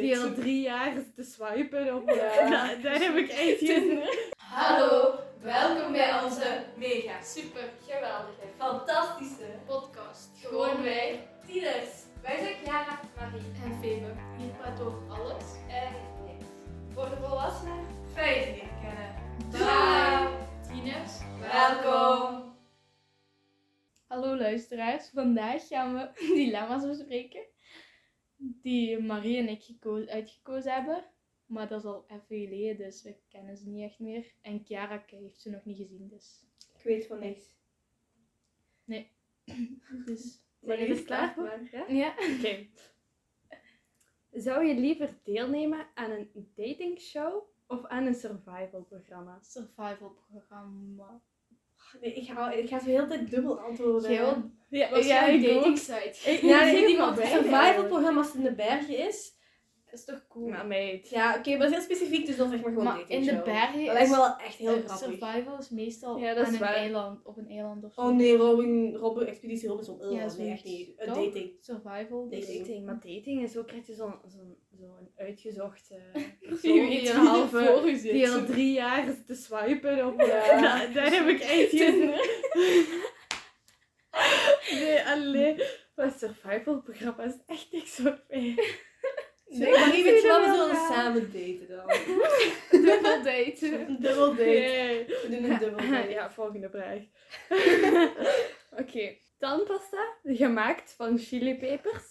Die al drie jaar te swipen op... Ja. Nou, daar heb ik echt geen... Hallo, welkom bij onze Mega, super, geweldige fantastische podcast. Gewoon wij tieners. Wij zijn Chiara, Marie en Febe. Hier praten we over alles. en niks. Voor de volwassenen, fijn je leren kennen. Bye. Tieners. Welkom. Hallo luisteraars, vandaag gaan we dilemma's bespreken die Marie en ik geko- uitgekozen hebben. Maar dat is al even geleden, dus we kennen ze niet echt meer. En Chiara heeft ze nog niet gezien, dus... Ik weet van niks. dus Ben je er klaar voor? Ja? ja. Oké. Zou je liever deelnemen aan een datingshow of aan een survival programma? Survival programma. Nee, ik ga, ik ga zo heel de tijd dubbel antwoorden. Wil- Ja, een dating site? Ik- Ja, ik maar wat beide survival programma als het in de bergen is. Dat is toch cool? Maar meid. Ja, oké, maar dat is heel specifiek, dus dan zeg maar gewoon maar in datingshow. de bergen Dat lijkt is me wel echt heel eh, grappig. survival is meestal Ja, dat is aan een eiland, op een eiland of zo. Oh nee, Robin, Robin, Expeditie Robinson. Oh, Ja, nee, echt niet. Een Toch? dating. Survival. Dating. Dating, maar dating is ook krijg je zo'n zo'n zo'n uitgezochte Je persoon die een halve voor u zit. die al drie jaar zit te swipen op Ja. Nou, daar heb ik echt geen Nee, alleen maar survival programma is echt niks voor mij. Nee, maar zie wel, je we zullen samen daten dan. Dubbel daten. Dubbel date. We doen een dubbel date. Ja, volgende vraag. Oké, tandpasta gemaakt van chilipepers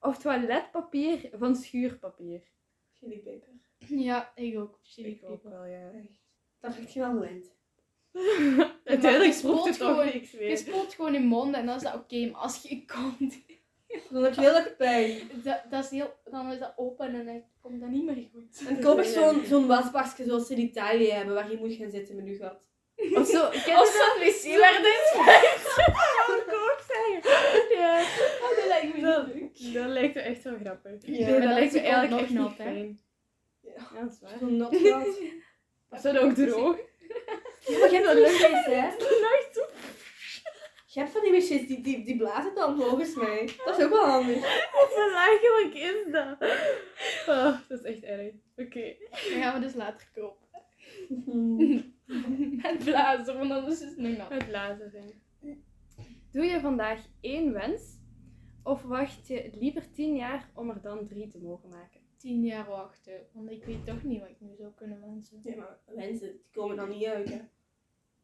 of toiletpapier van schuurpapier? Chilipeper. Ja, ik ook. Chili Ik ook wel, ja. Dat vind ik wel gewend. Uiteindelijk je het niks Je meer. spoelt gewoon in mond en dan is dat oké, maar als je komt, Dan heb je heel erg pijn. dat, dat is heel, dan is dat open en dan komt dat niet meer goed. En koop ik zo'n zo'n wasbakje zoals ze in Italië hebben, waar je moet gaan zitten met je gat. Of zo, ken Of dat? zo'n wc waar dit ook zeggen. Ja, Oh, dat lijkt me dat, leuk. dat lijkt me echt wel grappig. Ja. nee, dat dat lijkt me is eigenlijk nog echt nat, hè? fijn. Ja. Dat is waar. Zo'n gat. Of zo ook droog. Ja, maar je hebt zo'n wc's, hè? Je hebt van die wc's, die, die, die blazen dan volgens mij. Dat is ook wel handig. Hoe belachelijk is dat? Oh, dat is echt erg. Oké. Dat gaan we dus later kopen. Met blazen, want anders is het nog nat. Het zijn. Doe je vandaag één wens? Of wacht je liever tien jaar om er dan drie te mogen maken? Tien jaar wachten, want ik weet toch niet wat ik nu zou kunnen wensen. Ja, maar wensen, die komen dan niet uit, hè.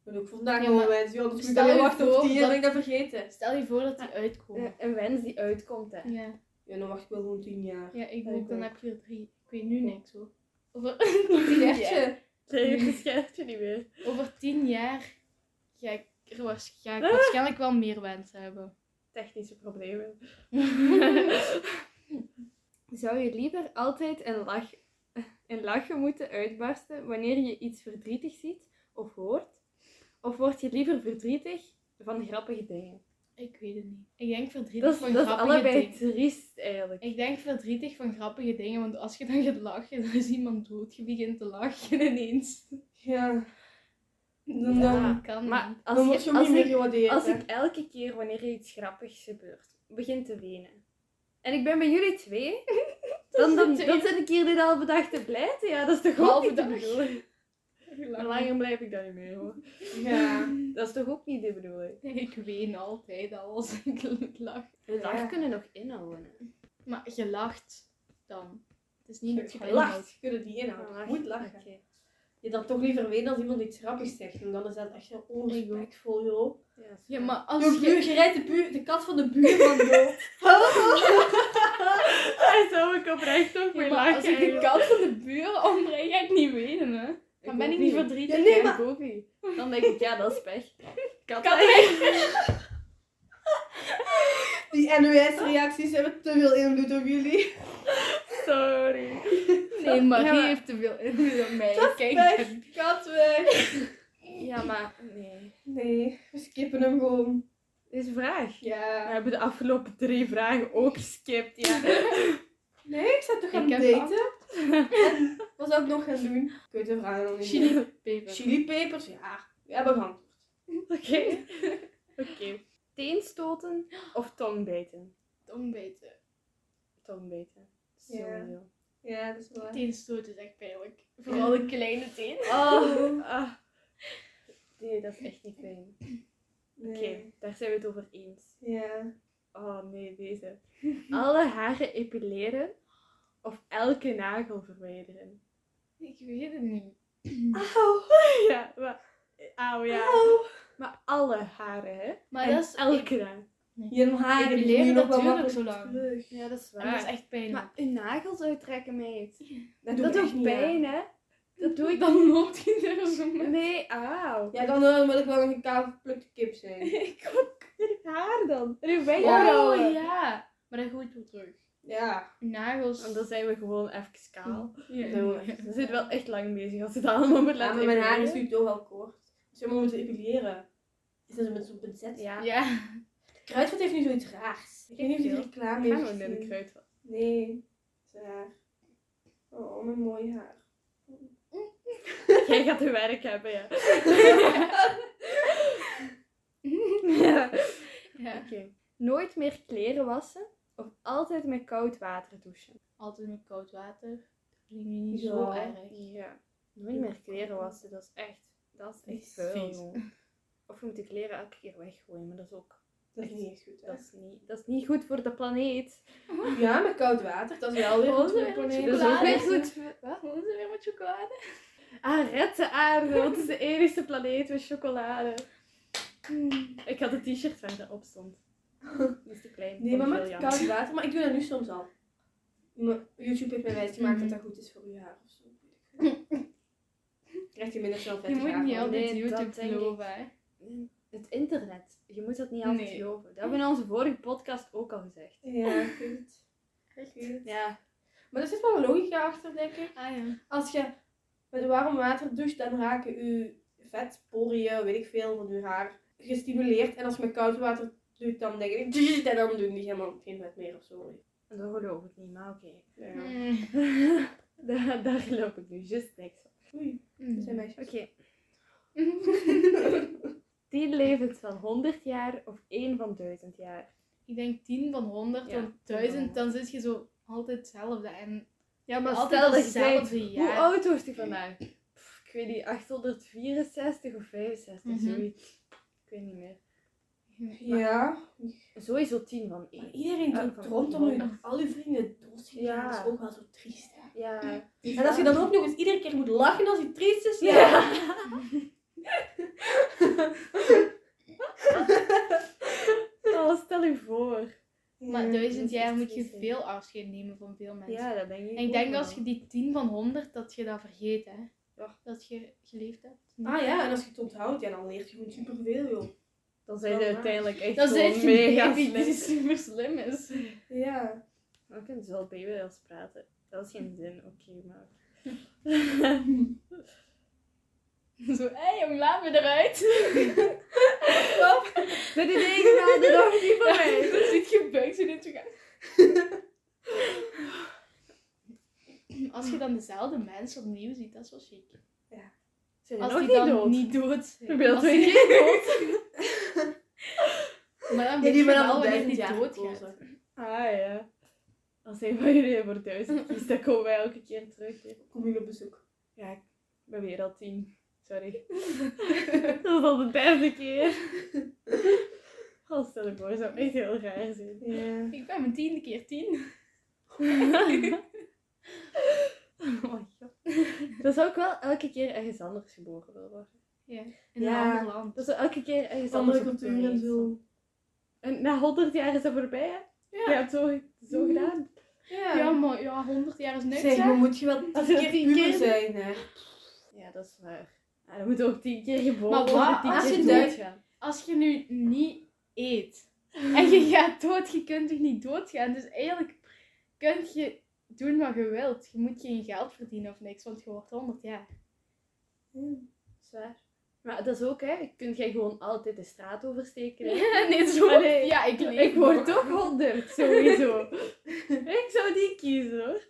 Ik ben ook vandaag Ja, maar wensen. Ja, anders moet ik wachten op voor tien jaar, dat- ben ik dat vergeten. Stel je voor dat die uitkomen. Een wens die uitkomt, hè. Ja. Ja, dan wacht ik wel gewoon tien jaar. Ja, ik Ja, ook. Dan heb je er drie. Ik weet nu niks hoor. Over, Schertje. Nee, je scherpt je niet meer. over tien jaar ga ik, ga ik waarschijnlijk wel meer wensen hebben. Technische problemen. Zou je liever altijd een, lach, een lachen moeten uitbarsten wanneer je iets verdrietig ziet of hoort? Of word je liever verdrietig van grappige dingen? Ik weet het niet. Ik denk verdrietig Dat is, van dat is grappige allebei dingen. triest eigenlijk. Ik denk verdrietig van grappige dingen, want als je dan gaat lachen, dan is iemand dood. Je begint te lachen ineens. Ja. Dan, Ja. dan, kan Maar als, dan je, als, ik, als elke keer wanneer er iets grappigs gebeurt, begin te wenen. En ik ben bij jullie twee, dan, dan, dan tweede. zit ik hier dit halve dag te blijten. Ja, dat is toch ook Halve de dag. Maar langer blijf ik dan niet meer hoor. Ja. Dat is toch ook niet de bedoeling? Ik ween altijd al als ik lach. De dag Ja. kunnen nog inhouden. hè. Maar je lacht dan. Het is niet dat je Je lacht, je kunt het niet inhouden. Je moet lachen. Je dan toch liever weten als iemand iets grappigs zegt. En dan is dat echt heel onrespectvol, joh. Ja, Ja, maar als Je, je... buur, je rijdt de, buur, de kat van de buurman dood. Daar zou ik oprecht Ja, mee maar als ik de lachen. kat van de buren ombreng, ga ik niet weten, hè. Dan ben ik niet verdrietig. Ja, nee, Ja, maar- ik ook niet. Dan denk ik, ja, dat is pech. Kat Kat Die NOS-reacties hebben te veel invloed op jullie. Sorry. Nee, Marie Ja, maar- heeft te veel invloed op mij. Kijk, Weg, kat weg. Ja, maar nee. Nee, we skippen hem gewoon. Deze vraag. We Ja. hebben de afgelopen drie vragen ook geskipt, ja. Nee, ik zou toch gaan Ik heb daten. En wat zou ik nog gaan doen? Ik weet de vragen nog niet. meer. chili peper. Chilipepers? Ja. We hebben geantwoord. Oké. Oké. Teenstoten of tongbijten? Tongbeten. Tongbijten. Ja. Sowieso. Ja, dat is waar. Teenstoot is echt pijnlijk. Vooral de kleine teen. Oh, ah. Nee, dat is echt niet fijn. Oké, daar zijn we het over eens. Ja. Oh nee, deze. Alle haren epileren of elke nagel verwijderen. Ik weet het niet. Auw. Ja, maar... Auw, ja. Maar alle haren, hè? Maar En dat is... elke nagel. Je moet je nog wel zo lang. terug. Ja, dat is En dat is echt pijnlijk. Maar uw nagels uittrekken, meid. Dat, Dat doe ik doet aan. pijn, hè? Dat doe ik dan loopt hij er zo. Nee, auw. Ja, dan eh, wil ik wel een kaal geplukte kip zijn. Ik ook. Haar dan. En uw wenkbrauwen. Oh ja. Maar dat groeit wel terug. Ja. Nagels. En dan zijn we gewoon even kaal. Ja. Zo, Ze zitten wel echt lang bezig als ze het allemaal moet ja laten maar mijn haar is nu toch wel kort. Dus moet moeten epileren. Is dat met zo'n pincet? Ja. Ja. Kruidvat heeft nu zoiets raars. Ik weet niet of je die reclame Ik heeft ga nog naar de gezien. kruidvat. Nee. Is raar. Oh, mijn mooi haar. Jij gaat uw werk hebben, ja. ja. ja. Oké. Nooit meer kleren wassen of altijd met koud water douchen. Altijd met koud water. Dat vind ik nu niet zo Ja. erg. Ja. Nooit meer kleren wassen, dat is echt, dat is echt jongen. Of je moet de kleren elke keer weggooien, maar dat is ook, Dat is niet goed. hè? dat is niet, dat is niet goed voor de planeet. Ja, met koud water. Dat is wel weer goed voor de planeet. Dat is ook weer Chocolade. goed. voor- Wat? Wat is er weer met chocolade? Ah, red de aarde, want het is de enige planeet met chocolade. Hmm. Ik had een t-shirt waar dat op stond. Is te klein. Nee, maar met koud water. Maar ik doe dat nu soms al. Maar YouTube heeft mij wijsgemaakt Mhm. dat dat goed is voor je haar of zo. Krijgt je minder snel Je vettig moet haar niet altijd Nee, dat YouTube denk ik. geloven, hè. Het internet. Je moet dat niet altijd Nee. geloven. Dat hebben we in onze vorige podcast ook al gezegd. Ja, goed. Goed. Ja. Maar er zit wel een logica achter, denk ik. Ah ja. Als je met warm water doucht, dan raken je vetporiën, weet ik veel, van je haar gestimuleerd. En als je met koud water doet, dan denk ik, en dan doen die helemaal geen vet meer of zo. Dat geloof ik niet, maar oké. Ja. Mm. daar, daar geloof ik nu juist niks van. Oei, dat zijn meisjes. Oké. 10 levens van 100 jaar of 1 van 1000 jaar? Ik denk 10 van 100, Ja, want 10 van 1000, dan zit je zo altijd hetzelfde. En Ja, maar Altijd stel dat je hetzelfde jaar. hoe oud wordt hij vandaag? Pff, ik weet niet, 864 of 65, Mhm. zoiets. Ik weet niet meer. Ja, Sowieso 10 van maar 1. iedereen Ja, doet van rond om je honderd. al je vrienden doodgaan. Ja. Dat is ook wel zo triest, hè. Ja. En als je dan ook nog eens iedere keer moet lachen als hij triest is, ja. Ja. oh, stel je voor. Maar duizend jaar moet je veel afscheid nemen van veel mensen. Ja, dat denk ik En ik denk wel. als je die 10 van 100, dat je dat vergeet, hè. Ja. Dat je geleefd hebt. Ah ja, en als je het onthoudt, ja, dan leert je gewoon superveel, joh. Dan zijn ze uiteindelijk echt Dat is mega die super slim is. Ja. Dan kunnen ze wel baby als praten. Dat is geen zin, oké, maar... Zo, hé hey, jong, laat me eruit. Met die dingen hadden nog niet voor mij. Dan zit je buik zo in te gaan. Als je dan dezelfde mensen opnieuw ziet, dat is wel chic. Zijn Als nog die niet dan dood? niet dood zijn. Ik ben al twee keer dood. Maar dan weet die je wel wanneer die. Ah ja. Als een van jullie voor duizend kiest, dan komen wij elke keer terug. hè. Kom hier op bezoek. Ja, ik ben weer al tien. Sorry. dat is al de derde keer. Oh, stel je voor, zou echt heel raar zijn. Ja. Ik ben mijn tiende keer tien. oh my god. Dat zou ik wel elke keer ergens anders geboren willen worden. Ja. In Ja. een ander land. Dat zou elke keer ergens Andere anders op cultuur en zo. En na 100 jaar is dat voorbij, hè? Ja. Je hebt zo, zo Mhm. gedaan. Ja. Ja, maar ja, 100 jaar is niks, Zeg, maar moet je wel Als tien je keer tien puber keer- zijn, hè. Ja, dat is waar. Ja, dan moet je ook tien keer geboren Maar wat worden, tien als keer je doodgaan. Als je nu niet eet en je gaat dood, je kunt toch niet doodgaan? Dus eigenlijk kun je doen wat je wilt. Je moet geen geld verdienen of niks, want je wordt 100 jaar. Zwaar. Maar dat is ook, hè. Kunt jij gewoon altijd de straat oversteken, hè? nee, zo. Allee, ja, ik leef Ik word nog. toch 100, sowieso. ik zou die kiezen, hoor.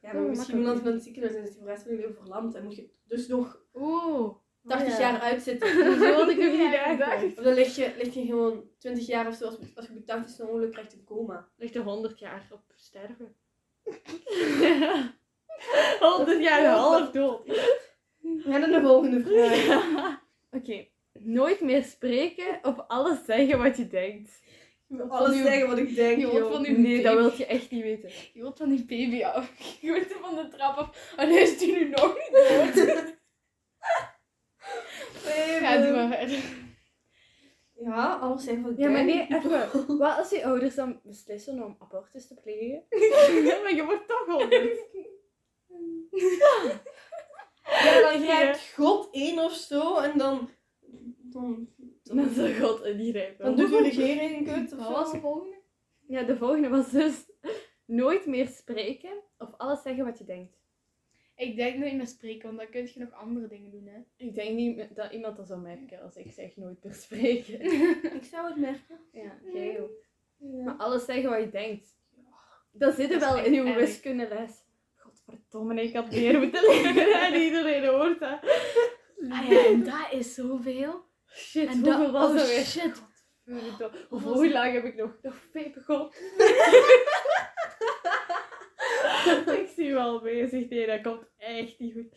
Ja, maar Oh, misschien van het ziekenhuis en is die voor de rest van je leven verlamd. En moet je dus nog Oeh. 80 ja. jaar uitzitten. Zo had ik nog niet Ja, nagedacht. Of dan lig je, lig je gewoon 20 jaar of zo. Als, als je op je 80 een ongeluk krijgt, een coma. Ligt er 100 jaar op sterven. ja, half dood. We gaan naar de volgende vraag. Oké. Nooit meer spreken of alles zeggen wat je denkt. Alles zeggen wat ik denk, Je van uw Nee, dat wil je echt niet weten. Je wordt van die baby afgegooid van de trap af. En hij is die nu nog niet dood. Ja, doe maar verder. Ja, alles zeggen wat ik Ja, maar nee, even. Wat als je ouders dan beslissen om abortus te plegen? Ja, maar je wordt toch honderd. Ja, dan grijpt God in of zo en dan... Dan, Dan zal God ingrijpen. dan doet de regering Wat was de volgende? Ja, de volgende was dus nooit meer spreken of alles zeggen wat je denkt. Ik denk nooit meer spreken, want dan kun je nog andere dingen doen, hè. Ik denk niet dat iemand dat zou merken als ik zeg nooit meer spreken. Ik zou het merken. Ja, jij ook. Ja. Maar alles zeggen wat je denkt. Dat zit er Dat wel in uw erg. wiskundeles. Godverdomme, ik had meer moeten leren en iedereen hoort dat. Ah ja, en dat is zoveel. Shit, En dat- hoeveel was oh, dat weer? shit. Was hoe lang heb ik nog? Nog pepergod. ik zie al bezig. Nee, dat komt echt niet goed.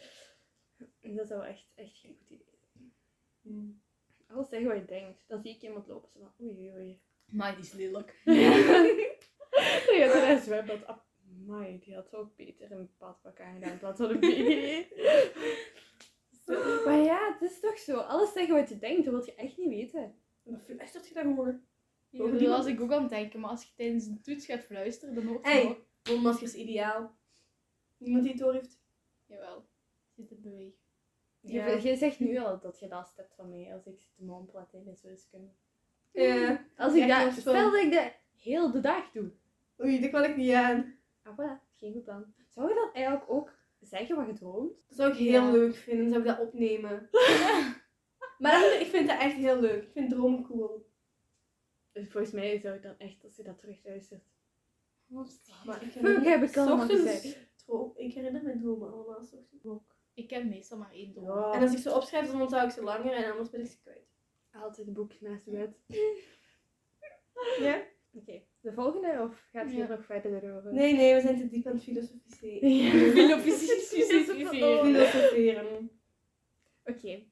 Dat zou echt, echt geen goed idee zijn. Alles zeggen wat je denkt. Dan zie ik iemand lopen. Zo van, oei, oei. Maar die is lelijk. Dan gaat er een zwembad. Amai, die had ook beter een badpak aangedaan in plaats van een bikini. Maar ja, het is toch zo. Alles zeggen wat je denkt, dat wil je echt niet weten. Dan fluistert je dat gewoon. Ja, Over dat die was ik ook aan het denken, maar als je tijdens een toets gaat fluisteren, dan hoort je Hey. nog. Mondmaskers ideaal. Niemand die het door heeft. Jawel, zit het bewegen. Je, Ja. je zegt nu al dat je last hebt van mij als ik zit te mompelen tijdens wiskunde. Ja. Als ik dat, stel dat ik dat heel de dag doe. Oei, dat kan ik niet aan. Ah, voilà, geen goed plan. Zou je dan eigenlijk ook zeggen wat je droomt? Dat zou ik heel Ja. leuk vinden. Dan zou ik dat opnemen. maar dan- ik vind dat echt heel leuk. Ik vind dromen cool. Dus volgens mij zou ik dan echt, als je dat terugluistert. Maar ik Fuck, heb ik allemaal gezegd. Ik herinner mijn dromen allemaal. Ook. Ik heb meestal maar één droom. Ja. En als ik ze opschrijf, dan onthoud ik ze langer en anders ben ik ze kwijt. Altijd een boek naast de bed. Ja? Oké, de volgende of gaat je Ja. er nog verder over? Nee, nee, we zijn te diep aan het filosofiseren. Ja. Filosoferen. Oké.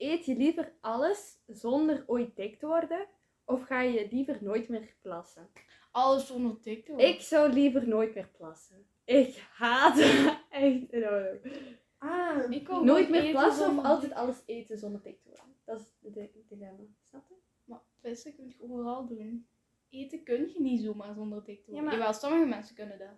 Eet je liever alles zonder ooit dik te worden? Of ga je liever nooit meer plassen? Alles zonder dik te worden. Ik zou liever nooit meer plassen. Ik haat het echt enorm. Ah, Ik wou Nooit meer plassen of altijd alles eten zonder dik te worden? Dat is het di- dilemma. Snap je? Maar pissen kun je overal doen. Eten kun je niet zomaar zonder dik te Ja, worden. maar- Jawel, sommige mensen kunnen dat.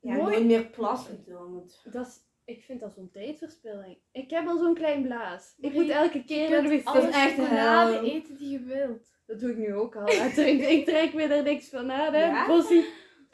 ja, Nooit- nooit meer plassen dan. Dat is, ik vind dat zo'n tijdverspilling. Ik heb al zo'n klein blaas. Ik moet je- elke keer Je naar de wc. Dat is echt hel. eten die je wilt. Dat doe ik nu ook al. Ik trek, ik trek me er niks van aan. Hè. Ja? Posi-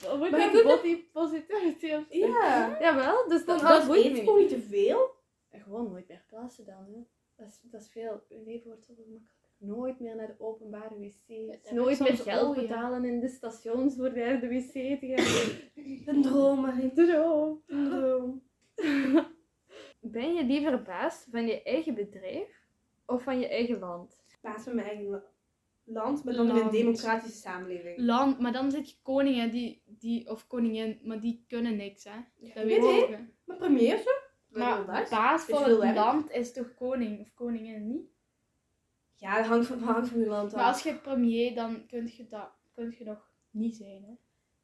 Wat Maar dat? je kunt Body positivity of zo? Ja. Jawel, dus dat, Dan dat eet gewoon niet. te veel. En gewoon nooit meer plassen dan. Hè. Dat, is, dat is veel. Uw leven wordt zoveel makkelijker. Nooit meer naar de openbare wc's. ik Nooit meer geld ook, ja. betalen in de stations voor naar de wc te gaan. Een droom, Marie. Droom. Een droom. Ben je liever baas van je eigen bedrijf of van je eigen land? Baas van mijn eigen la- land, maar dan in een democratische samenleving. Land, maar dan zit je koningen die, die, of koningin, maar die kunnen niks, hè. Dat weet je. Maar premier zo? Maar baas van het werk. land is toch koning of koningin niet? Ja, dat hangt van, hangt van je land af. Maar als je premier, dan kun je dat kun je nog niet zijn, hè.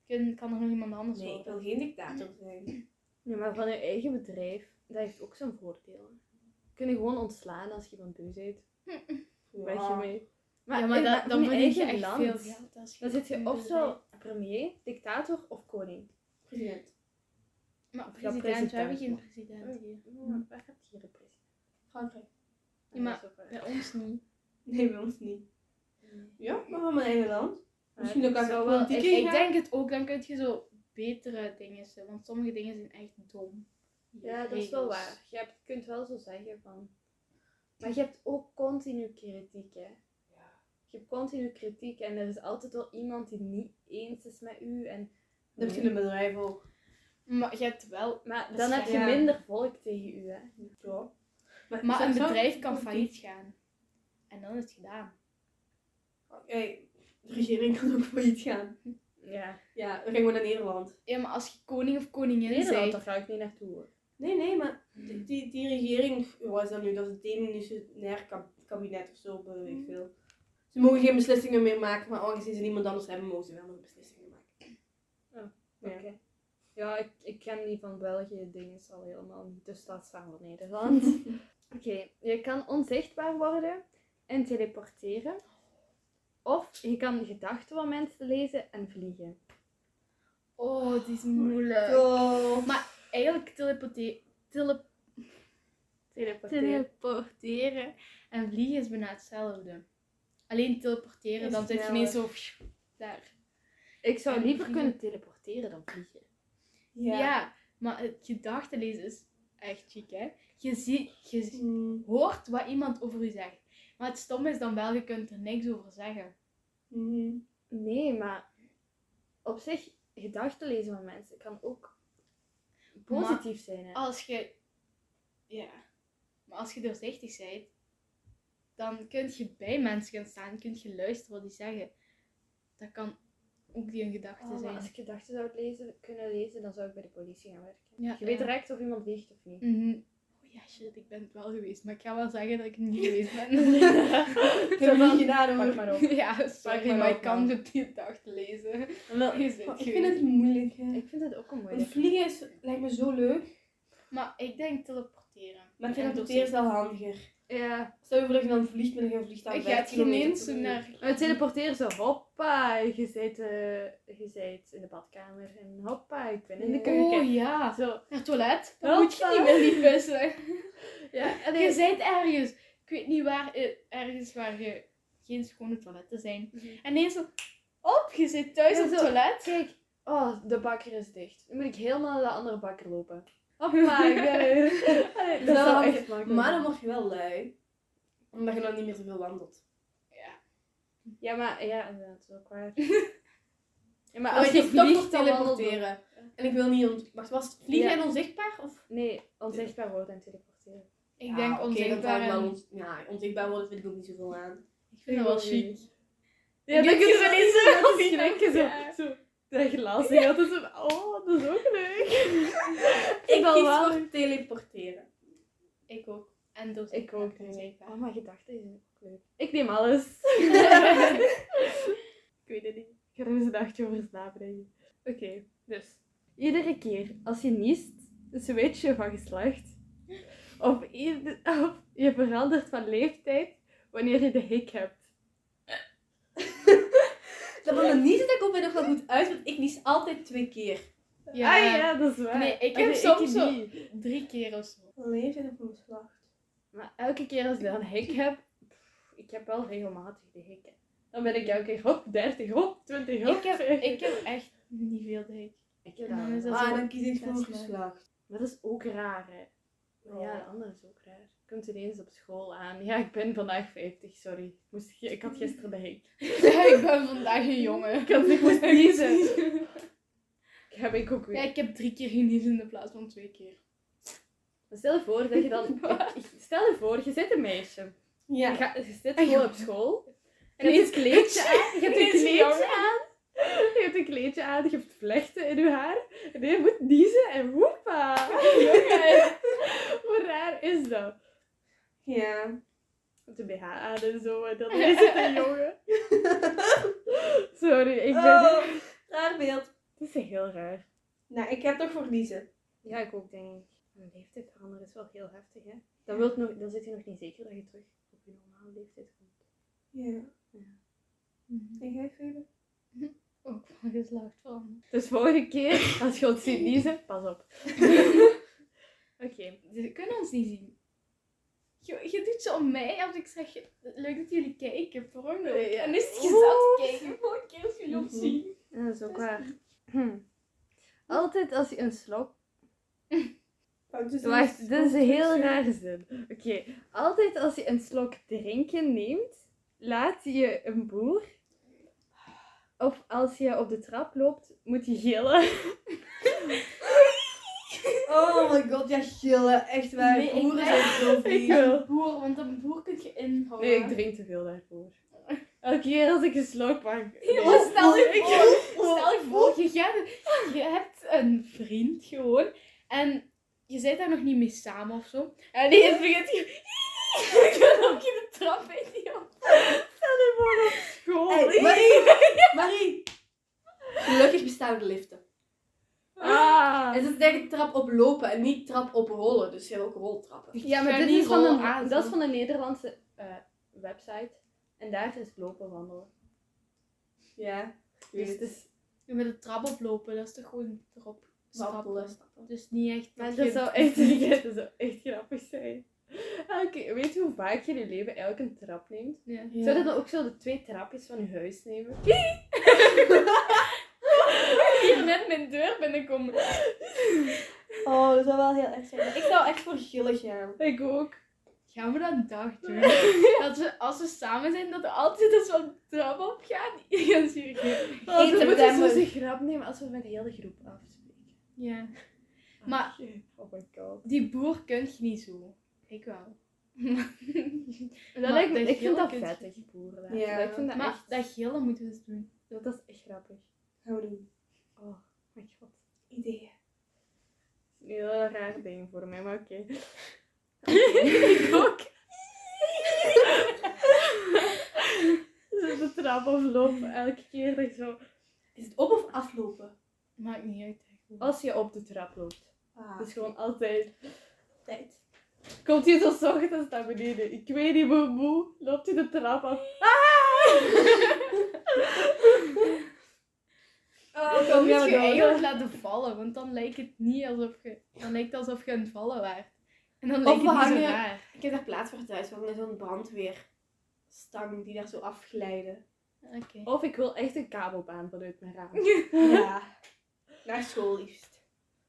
Kun, kan er nog iemand anders Nee, ik wil geen dictator zijn. Ja, maar van je eigen bedrijf, dat heeft ook zijn voordelen. Kun je gewoon ontslaan als je iemand beu bent. Weg je mee. ja, maar dat, van dan je verdien je eigen echt land, veel geld. Als je Dan zit je een of zo premier, dictator of koning. President. Maar Of ja, president, we hebben geen president, president hier. Ja, waar gaat hier de president? Frankrijk. Ja, maar-. Bij ons niet. Nee, bij ons niet. Ja, maar van mijn eigen land. Misschien Maar ook ik aan zou de politiek Ik ingaan. denk het ook, dan kun je zo betere dingen want sommige dingen zijn echt dom. Ja, dat is wel waar. Je hebt, kunt wel zo zeggen van... Maar je hebt ook continu kritiek, hè. Je hebt continu kritiek en er is altijd wel iemand die niet eens is met u. En... Dat heb je in een bedrijf ook. Maar je hebt wel... Maar dan heb je ja. minder volk tegen u, hè. Ja. Maar een bedrijf kan failliet gaan. En dan is het gedaan. Oké, de regering kan ook failliet gaan. Ja. Ja, dan gaan we naar Nederland. Ja, maar als je koning of koningin Nederland, bent... daar ga ik niet naartoe, hoor. Nee, nee, maar die, die, die regering, wat is dat nu? Dat is het demissionair kab- kabinet of zo, weet ik veel. Ze mogen geen beslissingen meer maken, maar aangezien ze niemand anders hebben, mogen ze wel nog beslissingen maken. Oké. Ja, ik, ik ken die van België dingen al helemaal niet. Dus dat is van Nederland. Oké, je kan onzichtbaar worden en teleporteren. Of je kan gedachten van mensen lezen en vliegen. Oh, die is moeilijk. Oh. Eigenlijk teleporteren. Tele Teleporteren. teleporteren en vliegen is bijna hetzelfde. Alleen teleporteren, Is dan zit je pff, daar. Ik zou En liever vliegen. kunnen teleporteren dan vliegen. Ja. maar het gedachten lezen is echt chic, hè? Je, ziet, je Mm, hoort wat iemand over u zegt. Maar het stom is dan wel, je kunt er niks over zeggen. mhm. Nee, maar op zich, gedachten lezen van mensen kan ook positief zijn. Hè? Als je... Ja. Maar als je doorzichtig bent, dan kun je bij mensen gaan staan, kun je luisteren wat die zeggen. Dat kan ook die een gedachte Oh, maar zijn. als ik gedachten zou lezen, kunnen lezen, dan zou ik bij de politie gaan werken. Ja, Je weet ja. direct of iemand liegt of niet. Mhm. Ja, shit, ik ben het wel geweest. Maar ik ga wel zeggen dat ik het niet geweest ben. Ik heb het niet gedaan Pak maar op. ja, sorry, maar maar op, ik kan het die dag lezen. Wel, Je ik vind het moeilijk. Hè. Ik vind het ook een Want moeilijk. vliegen is, lijkt me zo leuk, Maar ik denk teleporteren. maar En teleporteren is wel handiger. Ja. Stel je voor dat je dan vliegt met een vliegtuig Ik vijf ga het kilometer ineens per uur. naar... Maar teleporteren zo, hoppa, je zit, eh, je zit in de badkamer en hoppa, ik ben in de keuken. Oh ja. Zo. Naar het toilet. Dan Hoppa. moet je niet meer lief wissen. Ja, en Je bent ergens. Ik weet niet waar. eh, Ergens waar je geen schone toiletten zijn. Mhm. En ineens zo... Op, je zit thuis op het toilet. Kijk, oh, de bakker is dicht. Dan moet ik helemaal naar de andere bakker lopen. Hoppa, ik ben. Allee, Dat Dat zou echt makkelijk Maar dan word je wel lui. Omdat je dan niet meer zoveel wandelt. Ja. Ja, maar ja, inderdaad, dat is ook waar. Ja, maar Maar als als je vliegt, wandelt teleporteren. En ik wil niet... ont- Wacht, was het vliegen Ja. en onzichtbaar? Of? Nee, onzichtbaar worden en teleporteren. Ik Ja, denk dan onzichtbaar. wel en- ont- ja, onzichtbaar worden vind ik ook niet zoveel aan. Ik vind dat wel chic. niet. Ja, dan denk kun je je zo zo niet niet zo denken, Zo, ja. zo. Dat glazen gaat dus zo, oh, dat is ook leuk. Ik wel kies waar. voor teleporteren. Ik ook. En dus Ik ook. onzichtbaar. Oh, maar gedachten Ik neem alles. ik weet het niet. Ik ga er eens een nachtje over slapen. Oké, dus. Iedere keer als je niest, switch je van geslacht. Of, ieder- of je verandert van leeftijd wanneer je de hik hebt. Dat van de niezen, dat komt mij nog wel goed uit, want ik nies altijd twee keer. Ja. Ah ja, dat is waar. Nee, ik heb soms zo- niet. Drie keer of zo. Leeftijd of geslacht? Maar elke keer als ik dan een hik heb, ik heb wel regelmatig de hikken. Dan ben ik elke keer hop 30, hop 20, hop Ik heb, 50. ik heb echt niet veel dik. Ik heb dan dat is wel. dat Ah, dan kies ik dat voor geslacht. Dat is ook raar, hè. Maar ja, de andere is ook raar. Komt ineens op school aan. Ja, ik ben vandaag 50, sorry. Ik, moest, ik had gisteren de hik. Ja, ik ben vandaag een jongen. Ik, had, ik moest niezen. Ik heb ik ook weer. Ja, ik heb drie keer geniezen in de plaats van twee keer. Stel je voor dat je dan... stel je voor, je zit een meisje. Je, Ja. gaat, je zit gewoon op school. Je En hebt een kleedje aan. Je hebt een kleedje aan. Je hebt een kleedje aan. Je hebt vlechten in je haar. En je moet niezen en woepa. Jongen. Hoe raar is dat? Ja. De BH aan en zo. En dan is het een jongen. Sorry, ik ben... Oh, raar beeld. Het is heel raar. Nou, ik heb toch voor niezen. Ja, ik ook denk ik. Een leeftijd veranderen is wel heel heftig, hè? Dan, wilt nog, dan zit je nog niet zeker dat je terug op je normale leeftijd komt. Ja. Ja. En jij, Febe? Ook van geslacht van. Dus volgende keer, als je ons ziet niezen, pas op. Oké. Ze kunnen ons niet zien. Je, je doet zo om mij als ik zeg, leuk dat jullie kijken, per ongeluk. Nee, ja. En is het gezellig kijken, volgende keer als jullie ons Mhm. zien. Ja, dat is ook waar. Hm. Altijd als je een slok... Oh, dus Wacht, dit is een heel rare zin. Oké. Altijd als je een slok drinken neemt, laat je een boer... Of als je op de trap loopt, moet je gillen. Oh my god, ja, gillen. Echt waar. Nee, Boeren zijn zo Ik vies. Een boer, want een boer kun je inhouden. Nee, ik drink te veel daarvoor. Elke keer als ik een slok pak... Nee. Stel je Ik- voor, stel je voor, je, gaat, je hebt een vriend gewoon en je bent daar nog niet mee samen of zo. En ineens begint je... Dan ook je de trap weet niet op. Stel je voor op school. Hey, Marie! Marie! Gelukkig bestaan de liften. Ah. En het is denk ik trap oplopen en niet trap oprollen. Dus je hebt ook roltrappen. Ja, maar dit is van rollen een, aan, dat is van een Nederlandse eh, website. En daar is lopen wandelen. Ja. Ik weet Dus het. is, met de trap oplopen, dat is toch gewoon erop stappen. stappen. Dus niet echt... maar dat je- zou echt, dat zou echt grappig zijn. Ah, Oké, weet je hoe vaak je in je leven eigenlijk een trap neemt? Ja. Ja. Zou je dan ook zo de twee trapjes van je huis nemen? Hier net mijn deur binnenkomen. Oh, dat zou wel heel erg zijn. Ik zou echt voor gillen gaan. Ik ook. Gaan we dat een dag doen? Dat we, als we samen zijn, dat er altijd zo'n trap op gaat. Gaan ze hier geen- we 1 moeten september. zo'n grap nemen als we met de hele groep afspreken. Ja. Maar- Oh my god. Die boer kunt je niet zo. Ik wel. Dat Maar lijkt me, dat ik vind dat vettig, boeren. Ja. Ik vind dat maar echt... dat gillen moeten we eens doen. Dat, dat is echt grappig. Gaan we doen. Oh my god. Ideeën. Een heel raar ding voor mij, maar oké. ik ook. de trap aflopen, elke keer dat je zo... Is het op of aflopen? Maakt niet uit. Als je op de trap loopt. Ah, Het is gewoon altijd... tijd. Komt hij zo ochtends naar beneden. Ik weet niet hoe moe. Loopt hij de trap af. Ah! Oh, Dan moet je eigenlijk laten vallen, want dan lijkt het niet alsof je... Dan lijkt het alsof je aan het vallen waart. En dan Of lijkt het niet zo hangen- raar. Ik heb daar plaats voor thuis. We hangen zo'n brandweerstang die daar zo afglijden. Oké. Of ik wil echt een kabelbaan vanuit mijn raam. Ja. Naar school liefst.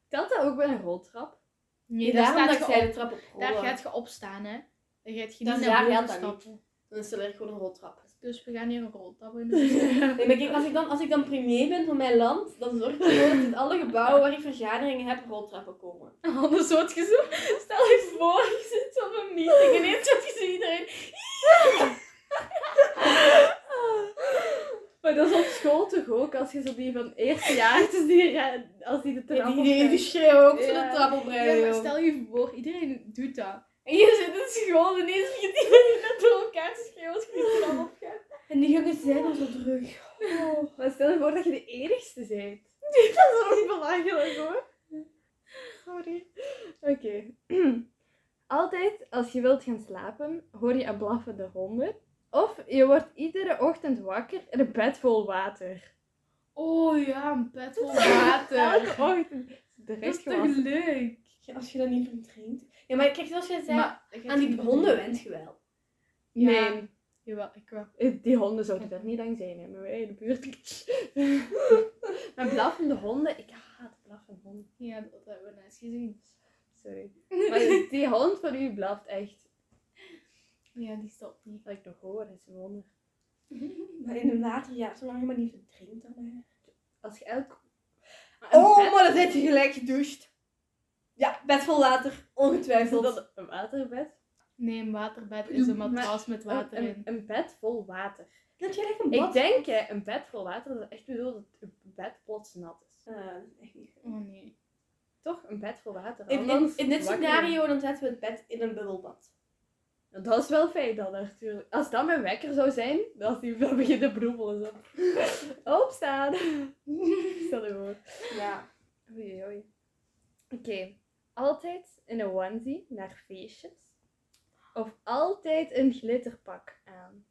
Telt dat ook bij een roltrap? Nee, Daarom daar, dat staat de trap op daar gaat je opstaan, hè. Dan gaat je Dat niet is naar boven stappen. Dan is er gewoon een roltrap. Dus we gaan hier een roltrap in. Nee, maar kijk, als ik, dan, als ik dan premier ben van mijn land, dan zorg ik ervoor dat in alle gebouwen waar ik vergaderingen heb, roltrappen komen. Anders wordt je zo... Stel je voor, je zit op een meeting en ineens wordt je zo iedereen... Maar dat is op school toch ook? Als je zo die van eerste jaar, dus die, als die de trap die, op die, die schreeuwen ook Ja. de trap oprijden. Ja, stel je voor, iedereen doet dat. En je zit in school en ineens begint iedereen door elkaar te schreeuwen als je die trap opgaat. En die gangen zijn al zo druk. Maar stel je voor dat je de enigste bent. Dat is ook belachelijk hoor. Sorry. Oké. Altijd als je wilt gaan slapen, hoor je een blaffende honden. Of je wordt iedere ochtend wakker in een bed vol water. Oh ja, een bed vol water. Elke ochtend. De Dat rest is toch leuk? Ja, als je dat niet verdrinkt. Ja, maar kijk, zoals jij zei, Maar, dat aan die honden went je wel. Ja. Nee, Jawel, ik wel. eh, die honden zouden daar niet lang zijn hè, mij in de buurt. maar blaffende honden, ik haat blaffende honden. Ja, dat hebben we net gezien. Sorry. Maar die hond van u blaft echt. Ja, die stopt niet. Wat ik nog hoor is een wonder. Maar in een later jaar, zolang je maar niet verdrinkt dan. Als je elk... Een Oh, bed- maar dan zit je gelijk gedoucht. Ja, bed vol water, Is ongetwijfeld. dat een waterbed? Nee, een waterbed is een matras met water een, in. een bed vol water. Dat je gelijk een Ik bad. denk hè, een bed vol water, dat echt bedoelt dat het bed plots nat is. Ah, dat is echt niet goed. Oh nee. Toch? Een bed vol water. In, in, dit scenario dan zetten we het bed in een bubbelbad. Dat is wel fijn dan natuurlijk. Als dat mijn wekker zou zijn, dan, die, dan begint te broebelen. Zo. Opstaan. Stel je voor. Ja. Oei, oei. Oké. Altijd in een onesie naar feestjes. Of altijd een glitterpak aan.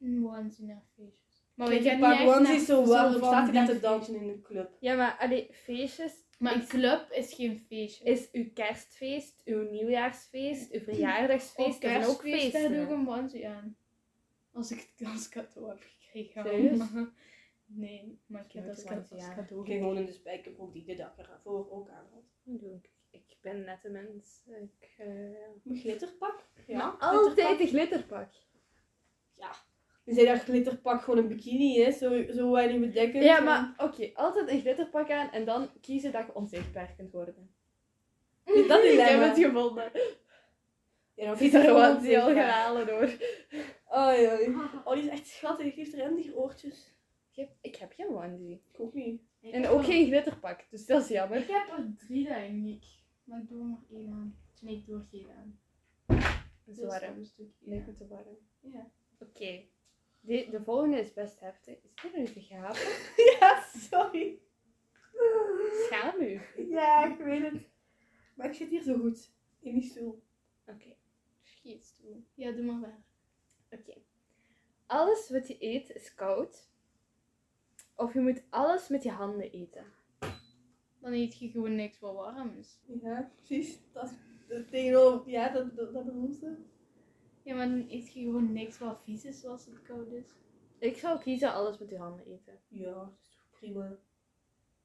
Een onesie naar feestjes. Maar Weet we je, gaan pak onesie zo warm, van staat hij te dansen in een club. Ja, maar allee, feestjes Maar een club is geen feestje. is uw kerstfeest, uw nieuwjaarsfeest, uw verjaardagsfeest. Zijn ook kerstfeest, daar doe ik een onesie aan. Als ik het als cadeau heb gekregen. Serieus? Nee, maar ik heb dat als cadeau Ik ging gewoon in de spijkerbroek die de dak ervoor ook aan had. Dat doe ik. Ik ben net een mens. Ik, eh, Een glitterpak? Ja. Maar altijd een glitterpak. Je zei dat glitterpak gewoon een bikini is, zo, zo weinig bedekkend. Ja, maar oké, altijd een glitterpak aan en dan kiezen dat je onzichtbaar kunt worden. Is dat Ik heb het gevonden. Ja, dan was die al gaan halen hoor. Oei, oei. Oh, die is echt schattig. Die heeft rendieroortjes. Ik heb, ik heb geen onesie. Ik ook niet. En ook geen glitterpak, dus dat is jammer. Ik heb er drie, denk ik. Maar ik doe er maar één aan. Nee, ik doe er geen aan. Zo Dus warm. me te warm. Ja. Oké. De, de volgende is best heftig. Is dit nu te gapen? Ja, sorry. Schaam u. Ja, ik weet het. Maar ik zit hier zo goed. In die stoel. Oké. Schietstoel. Ja, doe maar waar. Oké. Alles wat je eet is koud. Of je moet alles met je handen eten. Dan eet je gewoon niks wat warm is. Ja, precies. Dat is tegenover. Ja, dat, dat, dat. Ja, maar dan eet je gewoon niks wat vies is als het koud is. Ik zou kiezen alles met je handen eten. Ja, dat is toch prima.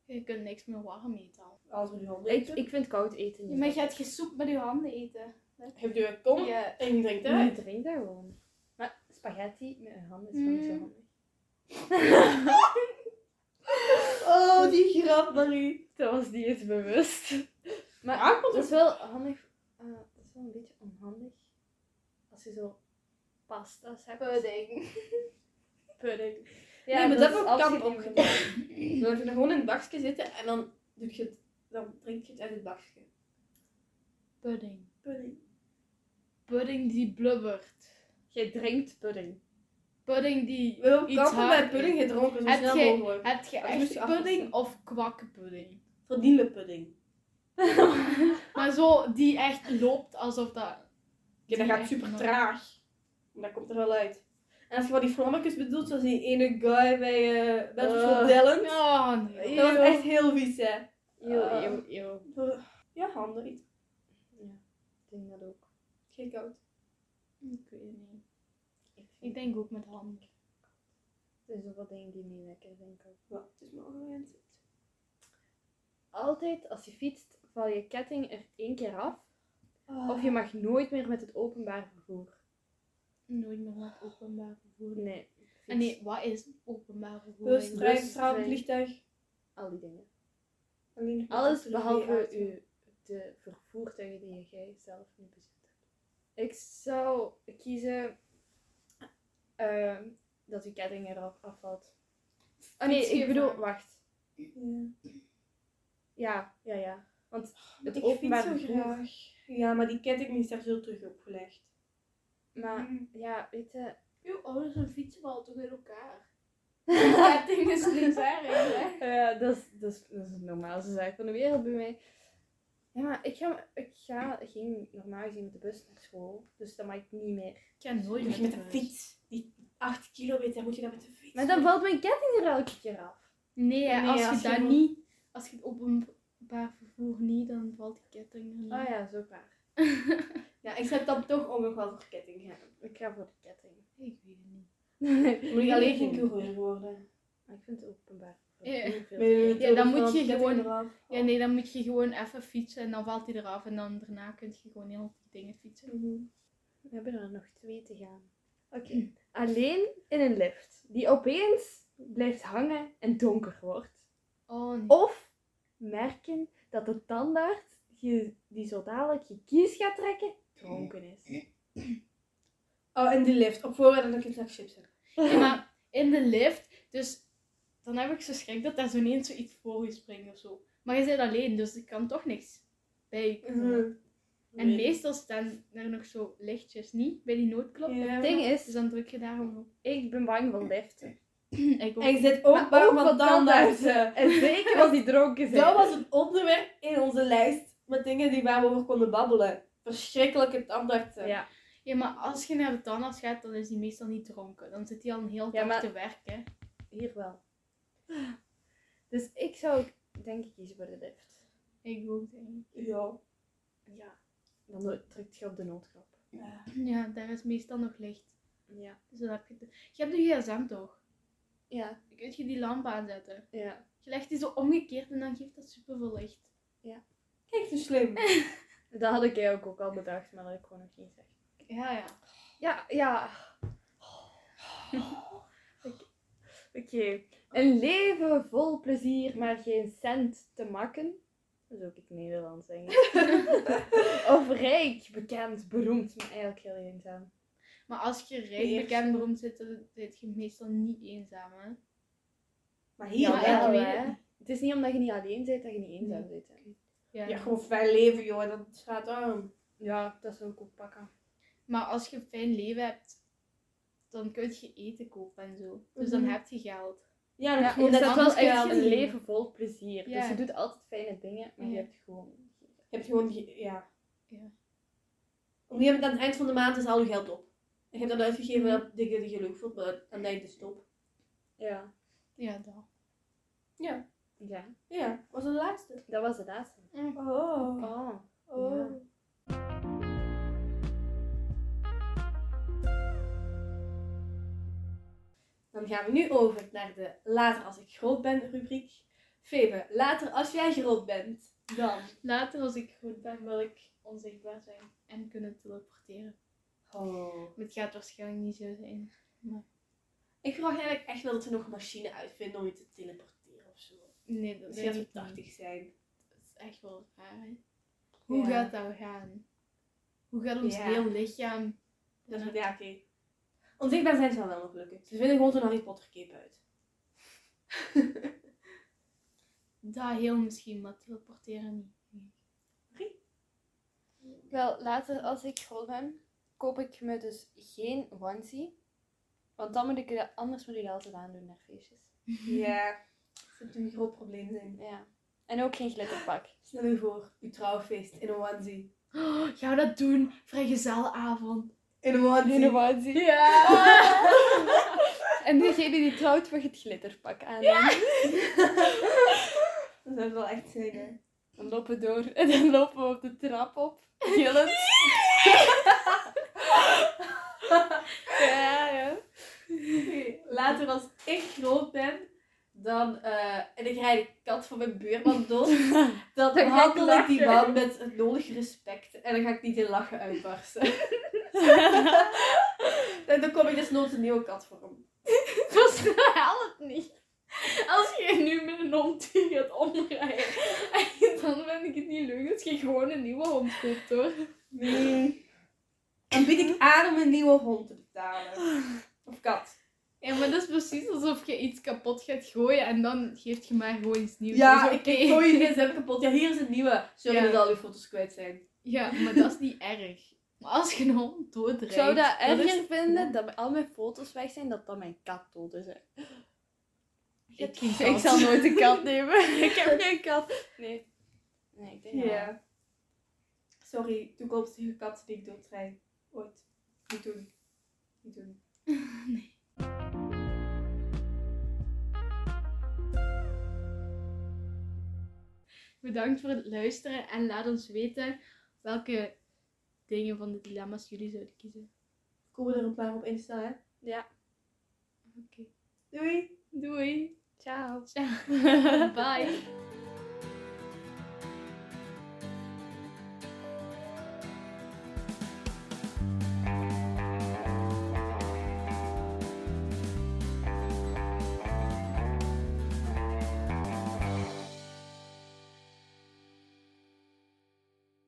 Je kunt niks meer warm eten. al. Als we nu handen Ik, eten. ik vind koud eten Ja, niet maar je lekker. gaat geen soep met je handen eten. Heb je een kom Ja. en je drinkt Je eruit. drinkt daar gewoon. Maar spaghetti met je handen is gewoon niet zo Mm. handig. Oh, die grap, Marie. Dat was niet eens bewust. Maar Ja, dat is wel handig. eh, dat is wel een beetje onhandig. Als je zo pasta's hebt. Pudding. Pudding. nee, maar dat heb ik opgedaan. niet- Dan moet je gewoon in het bakje zitten en dan, doe je het, dan drink je het uit het bakje. Pudding. Pudding. Pudding die blubbert. Jij drinkt pudding. Pudding die We hebben bij pudding gedronken, zo Heb snel jij- mogelijk. Heb je echt je pudding of kwakkenpudding? Vanillepudding. Maar zo die echt loopt alsof dat... Ja, dat gaat super traag. Maar dat komt er wel uit. En als je van die vlammetjes bedoelt, zoals die ene guy bij uh, Battlefield. Talent. Oh, nee. Dat was echt heel vies, hè. Ah. eeuw, eeuw. Ja, handen iets. Ja, ik denk dat ook. Geen koud. Ik weet het niet. Ik, Ik denk ook met handen. er zijn zoveel dingen die niet lekker zijn. koud. Ja, het is maar gewend. Altijd als je fietst, val je ketting er één keer af. Ah. Of je mag nooit meer met het openbaar vervoer. Nooit meer met openbaar vervoer. Nee. En nee, wat is openbaar vervoer? Bus, trein, vliegtuig. Al die dingen. Alleen Alles behalve u, de vervoertuigen die jij zelf niet bezit. Ik zou kiezen ehm, dat uw ketting eraf afvalt. Oh nee, ik bedoel, wacht. Ja. Ja, ja, ja. Want het ik openbaar vervoer. Ja, maar die ketting is daar zo terug opgelegd. Maar ja, weet je. Uw ouders en fietsen vallen toch in elkaar? Ketting is niks erg, hè? Ja, dat is, dat, is, dat is de normaalste zaak van de wereld bij mij. Ja, maar ik ga, ik ga geen normaal gezien met de bus naar school. Dus dat mag ik niet meer. Ik ga nooit Moet je met de fiets. Die 8 kilometer moet je dan met de fiets. Maar dan valt mijn ketting er elke keer af. Nee, als, als je je dat moet- niet... Als je het openbaar vervoer niet, dan valt die ketting er niet. Oh ja, zo waar. Ja, ik zet dan toch om nog wel voor ketting gaan. Ik ga voor de ketting. Ik weet het niet. Moet ik alleen geen coureur worden. Maar ik vind het openbaar. Ja. dan moet je gewoon-? Ja, nee, dan moet je gewoon even fietsen en dan valt hij eraf. En dan daarna kun je gewoon heel die dingen fietsen. Mhm. We hebben er nog twee te gaan. Oké. Alleen in een lift. Die opeens blijft hangen en donker wordt. Oh nee. Of merken dat de tandarts je, die zo dadelijk je kies gaat trekken, dronken is. Oh, en die lift. Op voorraad dat ik een zak chips heb. Ja, maar in de lift, dus dan heb ik zo schrik dat daar zo ineens zoiets voor je springt of zo. Maar je zit alleen, dus er kan toch niks bij je komen. Mhm. En meestal staan er nog zo lichtjes niet bij die noodklop. Ja. Het ding Dus is, dan druk je daarom op. ik ben bang voor liften. Ik ook. En je zit ook Maar bang ook van tandartsen. En zeker als die dronken zijn. Dat was een onderwerp in onze lijst met dingen die waar we over konden babbelen. Verschrikkelijke tandartsen. Ja, Ja, maar als je naar de tandarts gaat, dan is die meestal niet dronken. Dan zit hij al een heel dag Ja, maar- te werken. hier wel. Dus ik zou denk ik kiezen voor de lift. Ik ook, denk ik. Ja. Ja. Dan drukt je op de noodknop. Ja, daar is meestal nog licht. Ja. Dus dan heb je, de... je hebt de gsm toch? Ja. Dan kun je die lamp aanzetten. Ja. Je legt die zo omgekeerd en dan geeft dat superveel licht. Kijk, zo slim. Dat had ik eigenlijk ook al bedacht, maar dat heb ik gewoon nog niet gezegd. Ja, ja. Ja, ja. Oké. Een leven vol plezier, maar geen cent te makken. Dat is ook het Nederlands, denk ik. of rijk, bekend, beroemd, maar eigenlijk heel eenzaam. Maar als je rijk, bekend, beroemd zit, dan zit je meestal niet eenzaam, hè? Maar hier wel. hè. het is niet omdat je niet alleen bent dat je niet eenzaam bent. hè. Ja. Ja, gewoon fijn leven, joh. Dat staat aan. Ja, dat zou ik ook pakken. Maar als je een fijn leven hebt, dan kun je eten kopen en zo. Dus dan Mhm. heb je geld. Ja, dat Ja, je wel anders echt geld. een leven vol plezier. Ja. Dus je doet altijd fijne dingen, maar je Ja. hebt gewoon... Je hebt gewoon, ja. Ja. Op een gegeven moment aan het eind van de maand is al je geld op. En je hebt dat uitgegeven Mhm. dingen die je leuk vond, maar aan het eind is het op. Ja. Ja, dat. Ja. Ja. Ja, was dat de laatste? Dat was de laatste. Oh. Oh. Oh. Dan gaan we nu over naar de later als ik groot ben rubriek. Febe, later als jij groot bent, dan. Later als ik groot ben, wil ik onzichtbaar zijn en kunnen teleporteren. Oh. Maar het gaat waarschijnlijk niet zo zijn. Ik verwacht eigenlijk echt wel dat ze nog een machine uitvinden om je te teleporteren of zo. Nee, dat Dat denk gaat ik zo niet. 80 zijn. Dat is echt wel raar, hè? Hoe Ja. gaat dat gaan? Hoe gaat ons Ja. heel lichaam... Dat is, ja, oké. Onzichtbaar zijn zou wel nog lukken. Ze vinden gewoon zo'n Harry Potter cape uit. Dat heel misschien, maar teleporteren niet. Wel, later als ik groot ben, koop ik me dus geen onesie. Want dan moet ik dat, anders moet ik altijd aandoen naar feestjes. Ja, dat zou een groot probleem zijn. Ja. En ook geen glitterpak. Stel u voor, uw trouwfeest in een onesie. Oh, gaan we dat doen? Vrijgezelavond. In een onesie. In een onesie. Ja! En degene die trouwt mag het glitterpak aan. dat zou wel echt zijn, hè. Dan lopen we door en dan lopen we op de trap op. Gillend. ja, ja. Later als ik groot ben, dan, eh, en ik rijd de kat van mijn buurman dood, dan Dan ga ik die man met het nodige respect. En dan ga ik niet in lachen uitbarsten. en dan kom ik desnoods een nieuwe kat voor hem. Dat haal het niet. Als je nu met een hond die gaat omrijden, dan vind ik het niet leuk als je gewoon een nieuwe hond koopt hoor. Nee. Dan bied ik aan om een nieuwe hond te betalen. Of kat. Ja, maar dat is precies alsof je iets kapot gaat gooien en dan geeft je maar gewoon iets nieuws. Ja, ik, oké. ik gooi je gsm kapot. Ja, hier is een nieuwe. Sorry Ja. dat al uw foto's kwijt zijn. Ja, maar dat is niet erg. Maar als je een hond doodrijdt... Ik zou dat is- erger vinden dat al mijn foto's weg zijn, dat dan mijn kat dood is. hè. Je hebt Ik, geen ik kat. zal nooit een kat nemen. ik heb geen kat. Nee. Nee, ik denk Ja. dat Sorry, toekomstige kat die ik doodrijd. Ooit. Niet doen. Niet doen. Bedankt voor het luisteren en laat ons weten welke dingen van de dilemma's jullie zouden kiezen. Komen er een paar op Insta, hè? Ja. Oké. Doei! Doei. Ciao. Ciao. Bye.